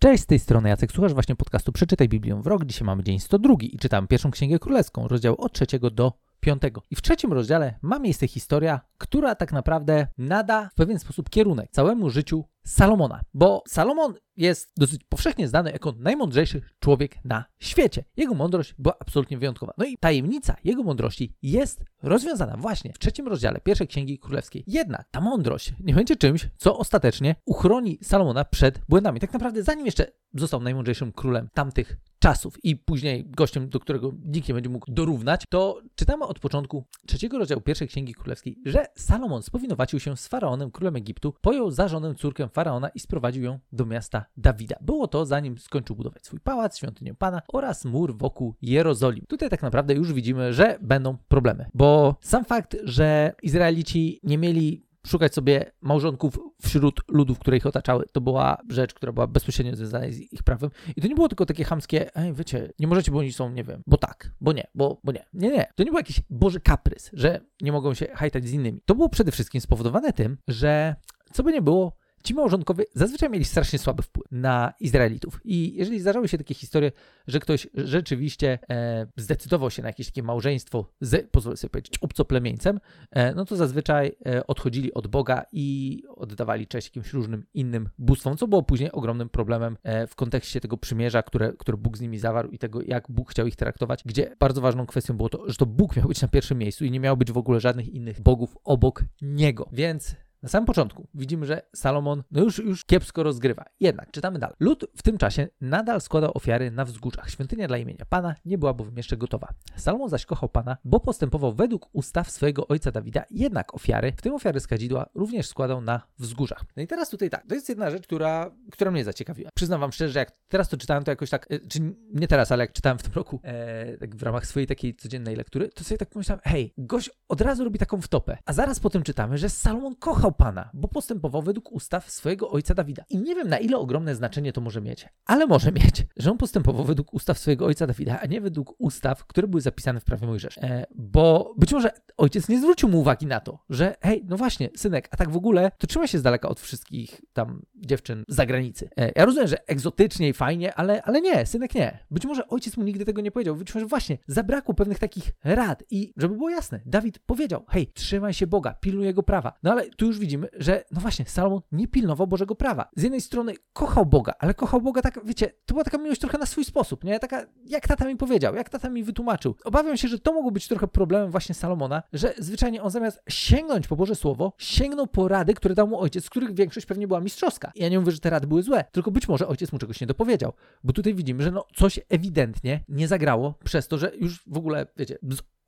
Cześć, z tej strony Jacek, słuchasz właśnie podcastu Przeczytaj Biblię w rok. Dzisiaj mamy dzień 102 i czytam pierwszą Księgę Królewską, rozdział od trzeciego do piątego. I w trzecim rozdziale ma miejsce historia, która tak naprawdę nada w pewien sposób kierunek całemu życiu Salomona, bo Salomon jest dosyć powszechnie znany jako najmądrzejszy człowiek na świecie. Jego mądrość była absolutnie wyjątkowa. No i tajemnica jego mądrości jest rozwiązana właśnie w trzecim rozdziale pierwszej Księgi Królewskiej. Jednak ta mądrość nie będzie czymś, co ostatecznie uchroni Salomona przed błędami. Tak naprawdę zanim jeszcze został najmądrzejszym królem tamtych czasów i później gościem, do którego nikt nie będzie mógł dorównać, to czytamy od początku trzeciego rozdziału pierwszej Księgi Królewskiej, że Salomon spowinowacił się z faraonem, królem Egiptu, pojął za żonę córkę faraona i sprowadził ją do miasta Dawida. Było to zanim skończył budować swój pałac, świątynię Pana oraz mur wokół Jerozolim. Tutaj tak naprawdę już widzimy, że będą problemy, bo sam fakt, że Izraelici nie mieli szukać sobie małżonków wśród ludów, które ich otaczały. To była rzecz, która była bezpośrednio związana z ich prawem. I to nie było tylko takie chamskie, ej, wiecie, nie możecie, bo oni są, nie wiem, bo tak, bo nie, bo, bo nie. Nie, nie. To nie był jakiś boży kaprys, że nie mogą się hajtać z innymi. To było przede wszystkim spowodowane tym, że co by nie było, ci małżonkowie zazwyczaj mieli strasznie słaby wpływ na Izraelitów. I jeżeli zdarzały się takie historie, że ktoś rzeczywiście e, zdecydował się na jakieś takie małżeństwo z, pozwolę sobie powiedzieć, obcoplemieńcem, e, no to zazwyczaj e, odchodzili od Boga i oddawali cześć jakimś różnym innym bóstwom, co było później ogromnym problemem e, w kontekście tego przymierza, które, które Bóg z nimi zawarł i tego, jak Bóg chciał ich traktować, gdzie bardzo ważną kwestią było to, że to Bóg miał być na pierwszym miejscu i nie miało być w ogóle żadnych innych bogów obok Niego. Więc na samym początku widzimy, że Salomon no już, już kiepsko rozgrywa. Jednak czytamy dalej. Lud w tym czasie nadal składał ofiary na wzgórzach. Świątynia dla imienia Pana nie była bowiem jeszcze gotowa. Salomon zaś kochał Pana, bo postępował według ustaw swojego ojca Dawida. Jednak ofiary, w tym ofiary z kadzidła, również składał na wzgórzach. No i teraz tutaj tak, to jest jedna rzecz, która, która mnie zaciekawiła. Przyznam wam szczerze, że jak teraz to czytałem, to jakoś tak, e, czy nie teraz, ale jak czytałem w tym roku, e, tak w ramach swojej takiej codziennej lektury, to sobie tak pomyślałem, hej, gość od razu robi taką wtopę. A zaraz potem czytamy, że Salomon kochał kochał Pana, bo postępował według ustaw swojego ojca Dawida. I nie wiem, na ile ogromne znaczenie to może mieć, ale może mieć, że on postępował według ustaw swojego ojca Dawida, a nie według ustaw, które były zapisane w prawie Mojżesza. E, bo być może ojciec nie zwrócił mu uwagi na to, że hej, no właśnie, synek, a tak w ogóle, to trzyma się z daleka od wszystkich tam dziewczyn z zagranicy. E, ja rozumiem, że egzotycznie i fajnie, ale, ale nie, synek nie. Być może ojciec mu nigdy tego nie powiedział. Być może właśnie zabrakło pewnych takich rad i żeby było jasne, Dawid powiedział, hej, trzymaj się Boga, pilnuj jego prawa. No ale tu już widzimy, że no właśnie, Salomon nie pilnował Bożego prawa. Z jednej strony kochał Boga, ale kochał Boga tak, wiecie, to była taka miłość trochę na swój sposób, nie? Taka, jak tata mi powiedział, jak tata mi wytłumaczył. Obawiam się, że to mogło być trochę problemem właśnie Salomona, że zwyczajnie on zamiast sięgnąć po Boże Słowo, sięgnął po rady, które dał mu ojciec, z których większość pewnie była mistrzowska. I ja nie mówię, że te rady były złe, tylko być może ojciec mu czegoś nie dopowiedział, bo tutaj widzimy, że no coś ewidentnie nie zagrało przez to, że już w ogóle, wiecie,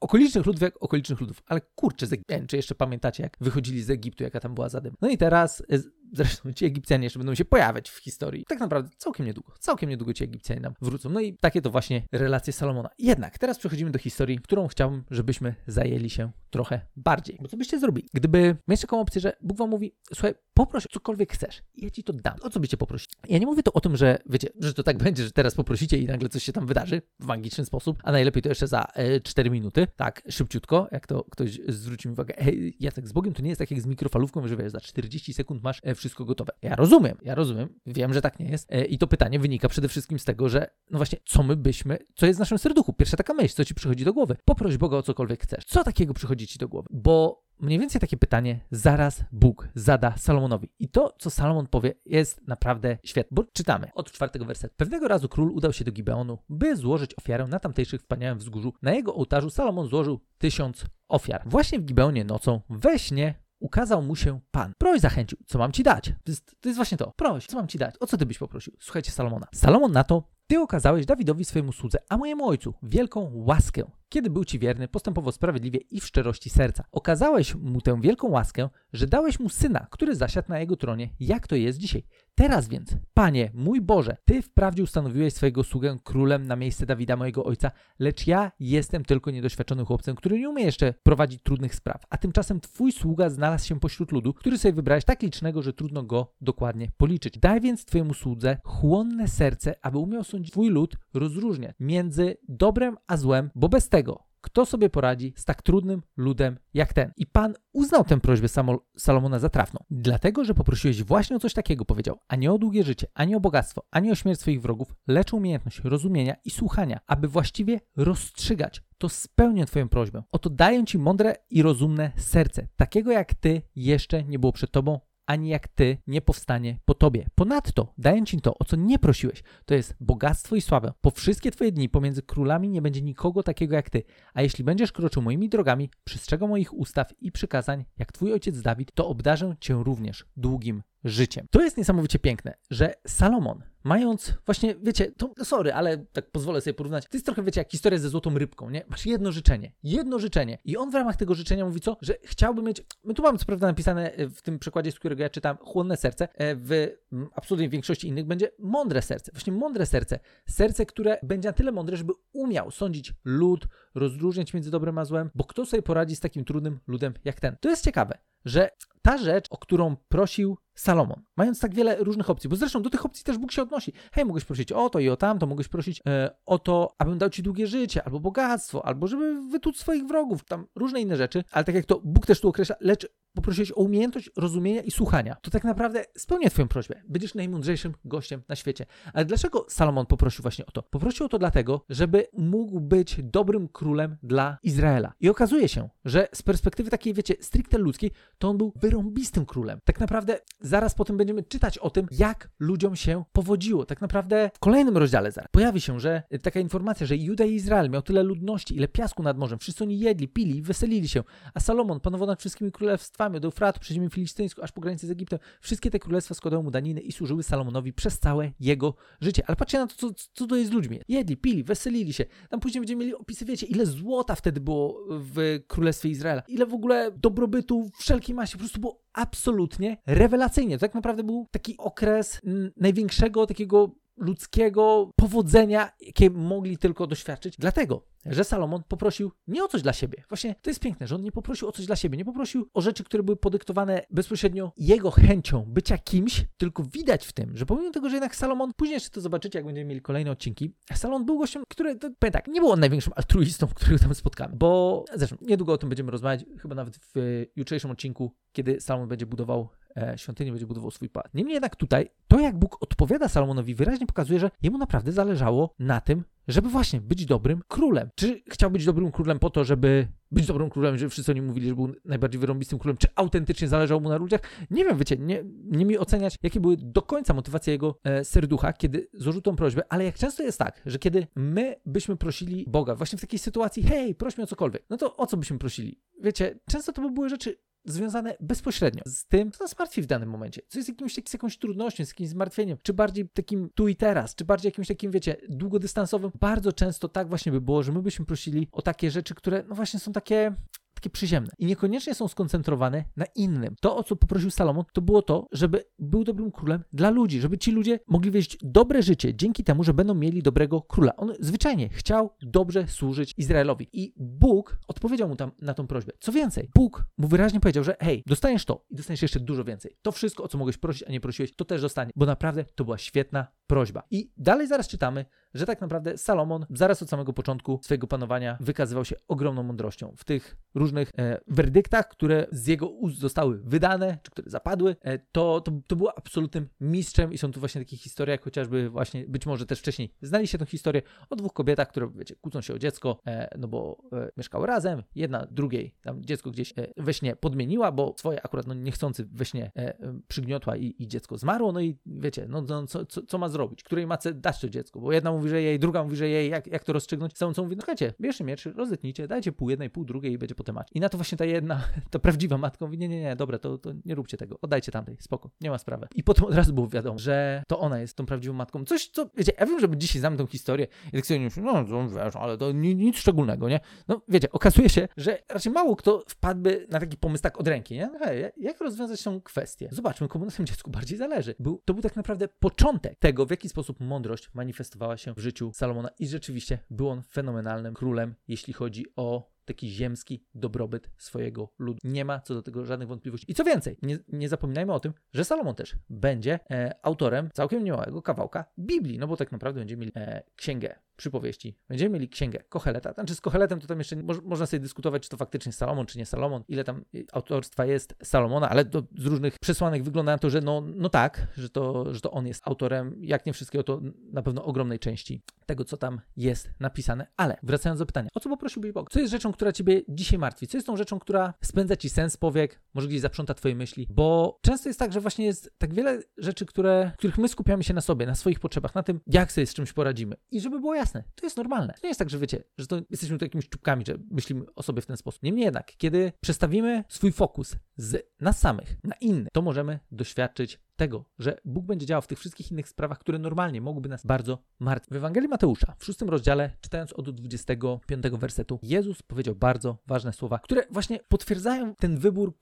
okolicznych ludów jak okolicznych ludów. Ale kurczę, z Egiptu, czy jeszcze pamiętacie, jak wychodzili z Egiptu, jaka tam była zadym. No i teraz y, Zresztą ci Egipcjanie jeszcze będą się pojawiać w historii. Tak naprawdę całkiem niedługo. Całkiem niedługo ci Egipcjanie nam wrócą. No i takie to właśnie relacje Salomona. Jednak teraz przechodzimy do historii, którą chciałbym, żebyśmy zajęli się trochę bardziej. Bo co byście zrobili? Gdyby mieć taką opcję, że Bóg wam mówi, słuchaj, poproś cokolwiek chcesz ja ci to dam. O co byście poprosili? Ja nie mówię to o tym, że wiecie, że to tak będzie, że teraz poprosicie i nagle coś się tam wydarzy w magiczny sposób, a najlepiej to jeszcze za e, 4 minuty, tak, szybciutko, jak to ktoś zwróci mi uwagę, ej, Jacek, z Bogiem to nie jest tak jak z mikrofalówką, że wiesz, za 40 sekund masz e, wszystko gotowe. Ja rozumiem, ja rozumiem, wiem, że tak nie jest e, i to pytanie wynika przede wszystkim z tego, że no właśnie, co my byśmy, co jest w naszym serduchu? Pierwsza taka myśl, co ci przychodzi do głowy? Poproś Boga o cokolwiek chcesz. Co takiego przychodzi ci do głowy? Bo mniej więcej takie pytanie zaraz Bóg zada Salomonowi. I to, co Salomon powie, jest naprawdę świetne, bo czytamy od czwartego wersetu. Pewnego razu król udał się do Gibeonu, by złożyć ofiarę na tamtejszych wspaniałym wzgórzu. Na jego ołtarzu Salomon złożył tysiąc ofiar. Właśnie w Gibeonie nocą, we śnie, ukazał mu się Pan. Proś zachęcił, co mam ci dać? To jest, to jest właśnie to. Proś, co mam ci dać? O co ty byś poprosił? Słuchajcie Salomona. Salomon na to, ty okazałeś Dawidowi swojemu słudze, a mojemu ojcu, wielką łaskę. Kiedy był ci wierny, postępował sprawiedliwie i w szczerości serca. Okazałeś mu tę wielką łaskę, że dałeś mu syna, który zasiadł na jego tronie, jak to jest dzisiaj. Teraz więc, Panie, mój Boże, Ty wprawdzie ustanowiłeś swojego sługę królem na miejsce Dawida, mojego ojca, lecz ja jestem tylko niedoświadczonym chłopcem, który nie umie jeszcze prowadzić trudnych spraw. A tymczasem Twój sługa znalazł się pośród ludu, który sobie wybrałeś tak licznego, że trudno go dokładnie policzyć. Daj więc Twojemu słudze chłonne serce, aby umiał sądzić Twój lud rozróżniać między dobrem a złem, bo bez tego kto sobie poradzi z tak trudnym ludem jak ten. I Pan uznał tę prośbę Salomona za trafną, dlatego, że poprosiłeś właśnie o coś takiego, powiedział, a nie o długie życie, ani o bogactwo, ani o śmierć swoich wrogów, lecz umiejętność rozumienia i słuchania, aby właściwie rozstrzygać to spełnię Twoją prośbę. Oto daję Ci mądre i rozumne serce, takiego jak Ty jeszcze nie było przed Tobą, ani jak Ty nie powstanie po Tobie. Ponadto daję Ci to, o co nie prosiłeś, to jest bogactwo i sławę. Po wszystkie Twoje dni pomiędzy królami nie będzie nikogo takiego jak Ty, a jeśli będziesz kroczył moimi drogami, przestrzegał moich ustaw i przykazań, jak Twój ojciec Dawid, to obdarzę Cię również długim życiem. To jest niesamowicie piękne, że Salomon, mając właśnie, wiecie, to no sorry, ale tak pozwolę sobie porównać, to jest trochę, wiecie, jak historia ze złotą rybką, nie? Masz jedno życzenie, jedno życzenie i on w ramach tego życzenia mówi co? Że chciałby mieć, my tu mamy co prawda napisane e, w tym przykładzie, z którego ja czytam, chłonne serce, e, w absolutnej większości innych będzie mądre serce, właśnie mądre serce, serce, które będzie na tyle mądre, żeby umiał sądzić lud, rozróżniać między dobrem a złem, bo kto sobie poradzi z takim trudnym ludem jak ten? To jest ciekawe, że ta rzecz, o którą prosił Salomon, mając tak wiele różnych opcji, bo zresztą do tych opcji też Bóg się odnosi. Hej, mogłeś prosić o to i o tamto, mogłeś prosić e, o to, abym dał ci długie życie, albo bogactwo, albo żeby wytuć swoich wrogów, tam różne inne rzeczy, ale tak jak to Bóg też tu określa, lecz poprosiłeś o umiejętność rozumienia i słuchania. To tak naprawdę spełnia Twoją prośbę. Będziesz najmądrzejszym gościem na świecie. Ale dlaczego Salomon poprosił właśnie o to? Poprosił o to dlatego, żeby mógł być dobrym królem dla Izraela. I okazuje się, że z perspektywy takiej, wiecie, stricte ludzkiej, to on był wyrąbistym królem. Tak naprawdę zaraz potem będziemy czytać o tym, jak ludziom się powodziło. Tak naprawdę w kolejnym rozdziale zaraz pojawi się, że taka informacja, że Juda i Izrael miał tyle ludności, ile piasku nad morzem. Wszyscy oni jedli, pili i weselili się. A Salomon panował nad wszystkimi królestwami od Eufratu przez ziemię filistyńską aż po granicę z Egiptem. Wszystkie te królestwa składały mu daniny i służyły Salomonowi przez całe jego życie. Ale patrzcie na to, co, co to jest z ludźmi. Jedli, pili, weselili się. Tam później będziemy mieli opisy, wiecie, ile złota wtedy było w Królestwie Izraela. Ile w ogóle dobrobytu wszelkiej masie. Po prostu było absolutnie rewelacyjnie. To tak naprawdę był taki okres największego takiego ludzkiego powodzenia, jakie mogli tylko doświadczyć. Dlatego, że Salomon poprosił nie o coś dla siebie. Właśnie to jest piękne, że on nie poprosił o coś dla siebie, nie poprosił o rzeczy, które były podyktowane bezpośrednio jego chęcią bycia kimś, tylko widać w tym, że pomimo tego, że jednak Salomon, później jeszcze to zobaczycie, jak będziemy mieli kolejne odcinki, Salomon był gościem, który, to, powiem tak, nie był on największym altruistą, którego tam spotkamy, bo zresztą niedługo o tym będziemy rozmawiać, chyba nawet w jutrzejszym odcinku, kiedy Salomon będzie budował świątynię, będzie budował swój pałac. Niemniej jednak tutaj, to jak Bóg odpowiada Salomonowi wyraźnie pokazuje, że jemu naprawdę zależało na tym, żeby właśnie być dobrym królem. Czy chciał być dobrym królem po to, żeby być dobrym królem, żeby wszyscy o nim mówili, że był najbardziej wyrąbistym królem, czy autentycznie zależało mu na ludziach? Nie wiem, wiecie, nie, nie mi oceniać, jakie były do końca motywacje jego e, serducha, kiedy złożył tą prośbę, ale jak często jest tak, że kiedy my byśmy prosili Boga właśnie w takiej sytuacji, hej, prośmy o cokolwiek, no to o co byśmy prosili? Wiecie, często to by były rzeczy związane bezpośrednio z tym, co nas martwi w danym momencie. Co jest jakimś, z jakąś trudnością, z jakimś zmartwieniem, czy bardziej takim tu i teraz, czy bardziej jakimś takim, wiecie, długodystansowym. Bardzo często tak właśnie by było, że my byśmy prosili o takie rzeczy, które no właśnie są takie takie przyziemne i niekoniecznie są skoncentrowane na innym. To, o co poprosił Salomon, to było to, żeby był dobrym królem dla ludzi, żeby ci ludzie mogli wieść dobre życie dzięki temu, że będą mieli dobrego króla. On zwyczajnie chciał dobrze służyć Izraelowi i Bóg odpowiedział mu tam na tą prośbę. Co więcej, Bóg mu wyraźnie powiedział, że hej, dostaniesz to i dostaniesz jeszcze dużo więcej. To wszystko, o co mogłeś prosić, a nie prosiłeś, to też dostanie, bo naprawdę to była świetna prośba. I dalej zaraz czytamy, że tak naprawdę Salomon zaraz od samego początku swojego panowania wykazywał się ogromną mądrością w tych różnych e, werdyktach, które z jego ust zostały wydane, czy które zapadły. E, to, to, to było absolutnym mistrzem i są tu właśnie takie historie, jak chociażby właśnie, być może też wcześniej znaliście tę historię o dwóch kobietach, które, wiecie, kłócą się o dziecko, e, no bo e, mieszkały razem, jedna drugiej tam dziecko gdzieś e, we śnie podmieniła, bo swoje akurat no, niechcący we śnie e, przygniotła i, i dziecko zmarło, no i wiecie, no, no co, co, co ma zrobić? Której mace dać to dziecko? Bo jedna mówi, że jej, druga mówi, że jej, jak, jak to rozstrzygnąć? Co mówi, no słuchajcie, bierzcie miecz, rozetnijcie, dajcie pół jednej, pół drugiej i będzie potem mać. I na to właśnie ta jedna, ta prawdziwa matka mówi, nie, nie, nie, dobra, to, to nie róbcie tego, oddajcie tamtej, spoko, nie ma sprawy. I potem od razu było wiadomo, że to ona jest tą prawdziwą matką. Coś, co, wiecie, ja wiem, że dzisiaj znam tą historię i tak sobie myślę, no, no wiesz, ale to nic, nic szczególnego, nie? No wiecie, okazuje się, że raczej mało kto wpadłby na taki pomysł tak od ręki, nie? Hej, jak rozwiązać tą kwestię? Zobaczmy, komu na tym dziecku bardziej zależy. Był, to był tak naprawdę początek tego, w jaki sposób mądrość manifestowała się w życiu Salomona i rzeczywiście był on fenomenalnym królem, jeśli chodzi o taki ziemski dobrobyt swojego ludu. Nie ma co do tego żadnych wątpliwości. I co więcej, nie, nie zapominajmy o tym, że Salomon też będzie e, autorem całkiem niemałego kawałka Biblii, no bo tak naprawdę będziemy mieli e, księgę przypowieści. Będziemy mieli księgę Kocheleta. Znaczy z Kocheletem to tam jeszcze mo można sobie dyskutować, czy to faktycznie Salomon, czy nie Salomon, ile tam y, autorstwa jest Salomona, ale to z różnych przesłanek wygląda na to, że no, no tak, że to, że to on jest autorem, jak nie wszystkiego, to na pewno ogromnej części tego, co tam jest napisane. Ale wracając do pytania, o co poprosiłbyś Bóg? Co jest rzeczą, która ciebie dzisiaj martwi? Co jest tą rzeczą, która spędza ci sens powiek, może gdzieś zaprząta twoje myśli? Bo często jest tak, że właśnie jest tak wiele rzeczy, które, których my skupiamy się na sobie, na swoich potrzebach, na tym, jak sobie z czymś poradzimy. I żeby było jasne, to jest normalne. To nie jest tak, że wiecie, że to jesteśmy tu jakimiś czubkami, że myślimy o sobie w ten sposób. Niemniej jednak, kiedy przestawimy swój fokus z nas samych na innych, to możemy doświadczyć tego, że Bóg będzie działał w tych wszystkich innych sprawach, które normalnie mogłyby nas bardzo martwić. W Ewangelii Mateusza, w szóstym rozdziale, czytając od 25 wersetu, Jezus powiedział bardzo ważne słowa, które właśnie potwierdzają ten wybór,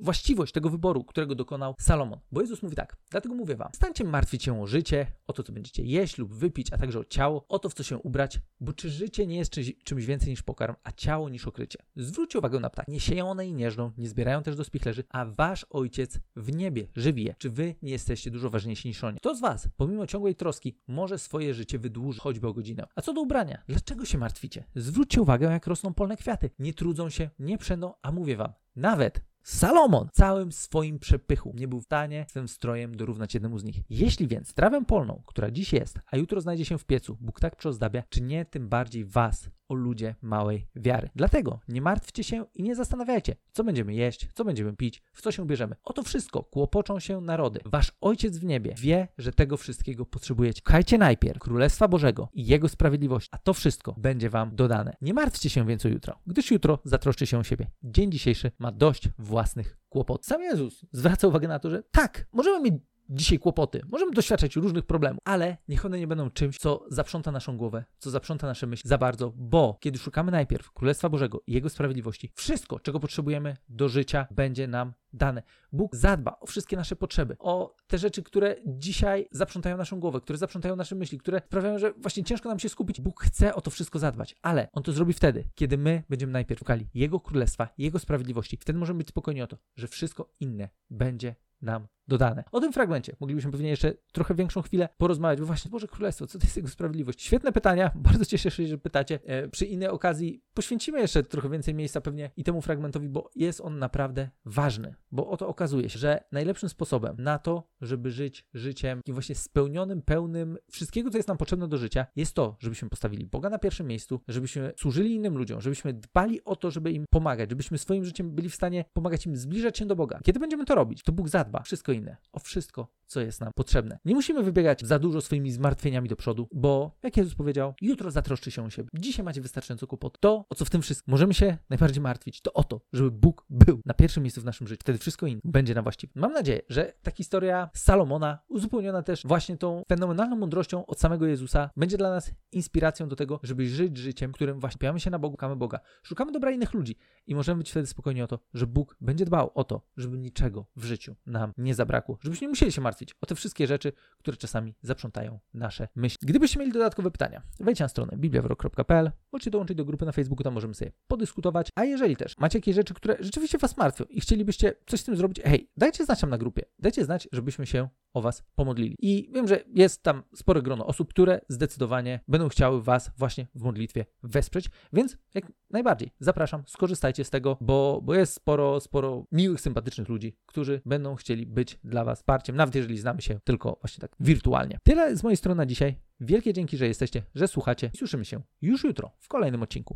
właściwość tego wyboru, którego dokonał Salomon. Bo Jezus mówi tak, dlatego mówię wam, stańcie martwić się o życie, o to, co będziecie jeść lub wypić, a także o ciało, o to, w co się ubrać, bo czy życie nie jest czymś, więcej niż pokarm, a ciało niż okrycie. Zwróćcie uwagę na ptaki. Nie sieją one i nie żną, nie zbierają też do spichlerzy, a wasz Ojciec w niebie żywi je. Czy wy jesteście dużo ważniejsi niż oni. Kto z Was, pomimo ciągłej troski, może swoje życie wydłużyć choćby o godzinę? A co do ubrania? Dlaczego się martwicie? Zwróćcie uwagę, jak rosną polne kwiaty. Nie trudzą się, nie przędą, a mówię Wam, nawet Salomon całym swoim przepychu nie był w stanie swym strojem dorównać jednemu z nich. Jeśli więc trawę polną, która dziś jest, a jutro znajdzie się w piecu, Bóg tak przeozdabia, czy nie tym bardziej was, o ludzie małej wiary. Dlatego nie martwcie się i nie zastanawiajcie, co będziemy jeść, co będziemy pić, w co się ubierzemy. Oto wszystko kłopoczą się narody. Wasz Ojciec w niebie wie, że tego wszystkiego potrzebujecie. Kochajcie najpierw Królestwa Bożego i Jego sprawiedliwość, a to wszystko będzie wam dodane. Nie martwcie się więc o jutro, gdyż jutro zatroszczy się o siebie. Dzień dzisiejszy ma dość własnych kłopotów. Sam Jezus zwraca uwagę na to, że tak, możemy mieć dzisiaj kłopoty. Możemy doświadczać różnych problemów, ale niech one nie będą czymś, co zaprząta naszą głowę, co zaprząta nasze myśli za bardzo, bo kiedy szukamy najpierw Królestwa Bożego i Jego sprawiedliwości, wszystko, czego potrzebujemy do życia, będzie nam dane. Bóg zadba o wszystkie nasze potrzeby, o te rzeczy, które dzisiaj zaprzątają naszą głowę, które zaprzątają nasze myśli, które sprawiają, że właśnie ciężko nam się skupić. Bóg chce o to wszystko zadbać, ale On to zrobi wtedy, kiedy my będziemy najpierw szukali Jego Królestwa, Jego sprawiedliwości. Wtedy możemy być spokojni o to, że wszystko inne będzie nam dodane. O tym fragmencie moglibyśmy pewnie jeszcze trochę większą chwilę porozmawiać, bo właśnie Boże Królestwo, co to jest Jego sprawiedliwość? Świetne pytania, bardzo cieszę się, że pytacie. E, przy innej okazji poświęcimy jeszcze trochę więcej miejsca pewnie i temu fragmentowi, bo jest on naprawdę ważny, bo oto okazuje się, że najlepszym sposobem na to, żeby żyć życiem takim właśnie spełnionym, pełnym wszystkiego, co jest nam potrzebne do życia, jest to, żebyśmy postawili Boga na pierwszym miejscu, żebyśmy służyli innym ludziom, żebyśmy dbali o to, żeby im pomagać, żebyśmy swoim życiem byli w stanie pomagać im zbliżać się do Boga. Kiedy będziemy to robić, to Bóg zadba wszystko inne, o wszystko, co jest nam potrzebne. Nie musimy wybiegać za dużo swoimi zmartwieniami do przodu, bo jak Jezus powiedział, jutro zatroszczy się o siebie. Dzisiaj macie wystarczająco kłopot. To, o co w tym wszystkim możemy się najbardziej martwić, to o to, żeby Bóg był na pierwszym miejscu w naszym życiu. Wtedy wszystko inne będzie na właściwym. Mam nadzieję, że ta historia Salomona, uzupełniona też właśnie tą fenomenalną mądrością od samego Jezusa, będzie dla nas inspiracją do tego, żeby żyć życiem, którym właśnie piamy się na Bogu, szukamy Boga, szukamy dobra innych ludzi i możemy być wtedy spokojni o to, że Bóg będzie dbał o to, żeby niczego w życiu nam nie zabrakło, żebyśmy nie musieli się martwić o te wszystkie rzeczy, które czasami zaprzątają nasze myśli. Gdybyście mieli dodatkowe pytania, wejdźcie na stronę bibliawrok.pl, możecie dołączyć do grupy na Facebooku, tam możemy sobie podyskutować, a jeżeli też macie jakieś rzeczy, które rzeczywiście Was martwią i chcielibyście coś z tym zrobić, hej, dajcie znać nam na grupie, dajcie znać, żebyśmy się o Was pomodlili. I wiem, że jest tam spore grono osób, które zdecydowanie będą chciały Was właśnie w modlitwie wesprzeć, więc jak najbardziej zapraszam, skorzystajcie z tego, bo, bo jest sporo, sporo miłych, sympatycznych ludzi, którzy będą chcieli być dla Was wsparciem, nawet jeżeli znamy się tylko właśnie tak wirtualnie. Tyle z mojej strony na dzisiaj. Wielkie dzięki, że jesteście, że słuchacie słyszymy się już jutro w kolejnym odcinku.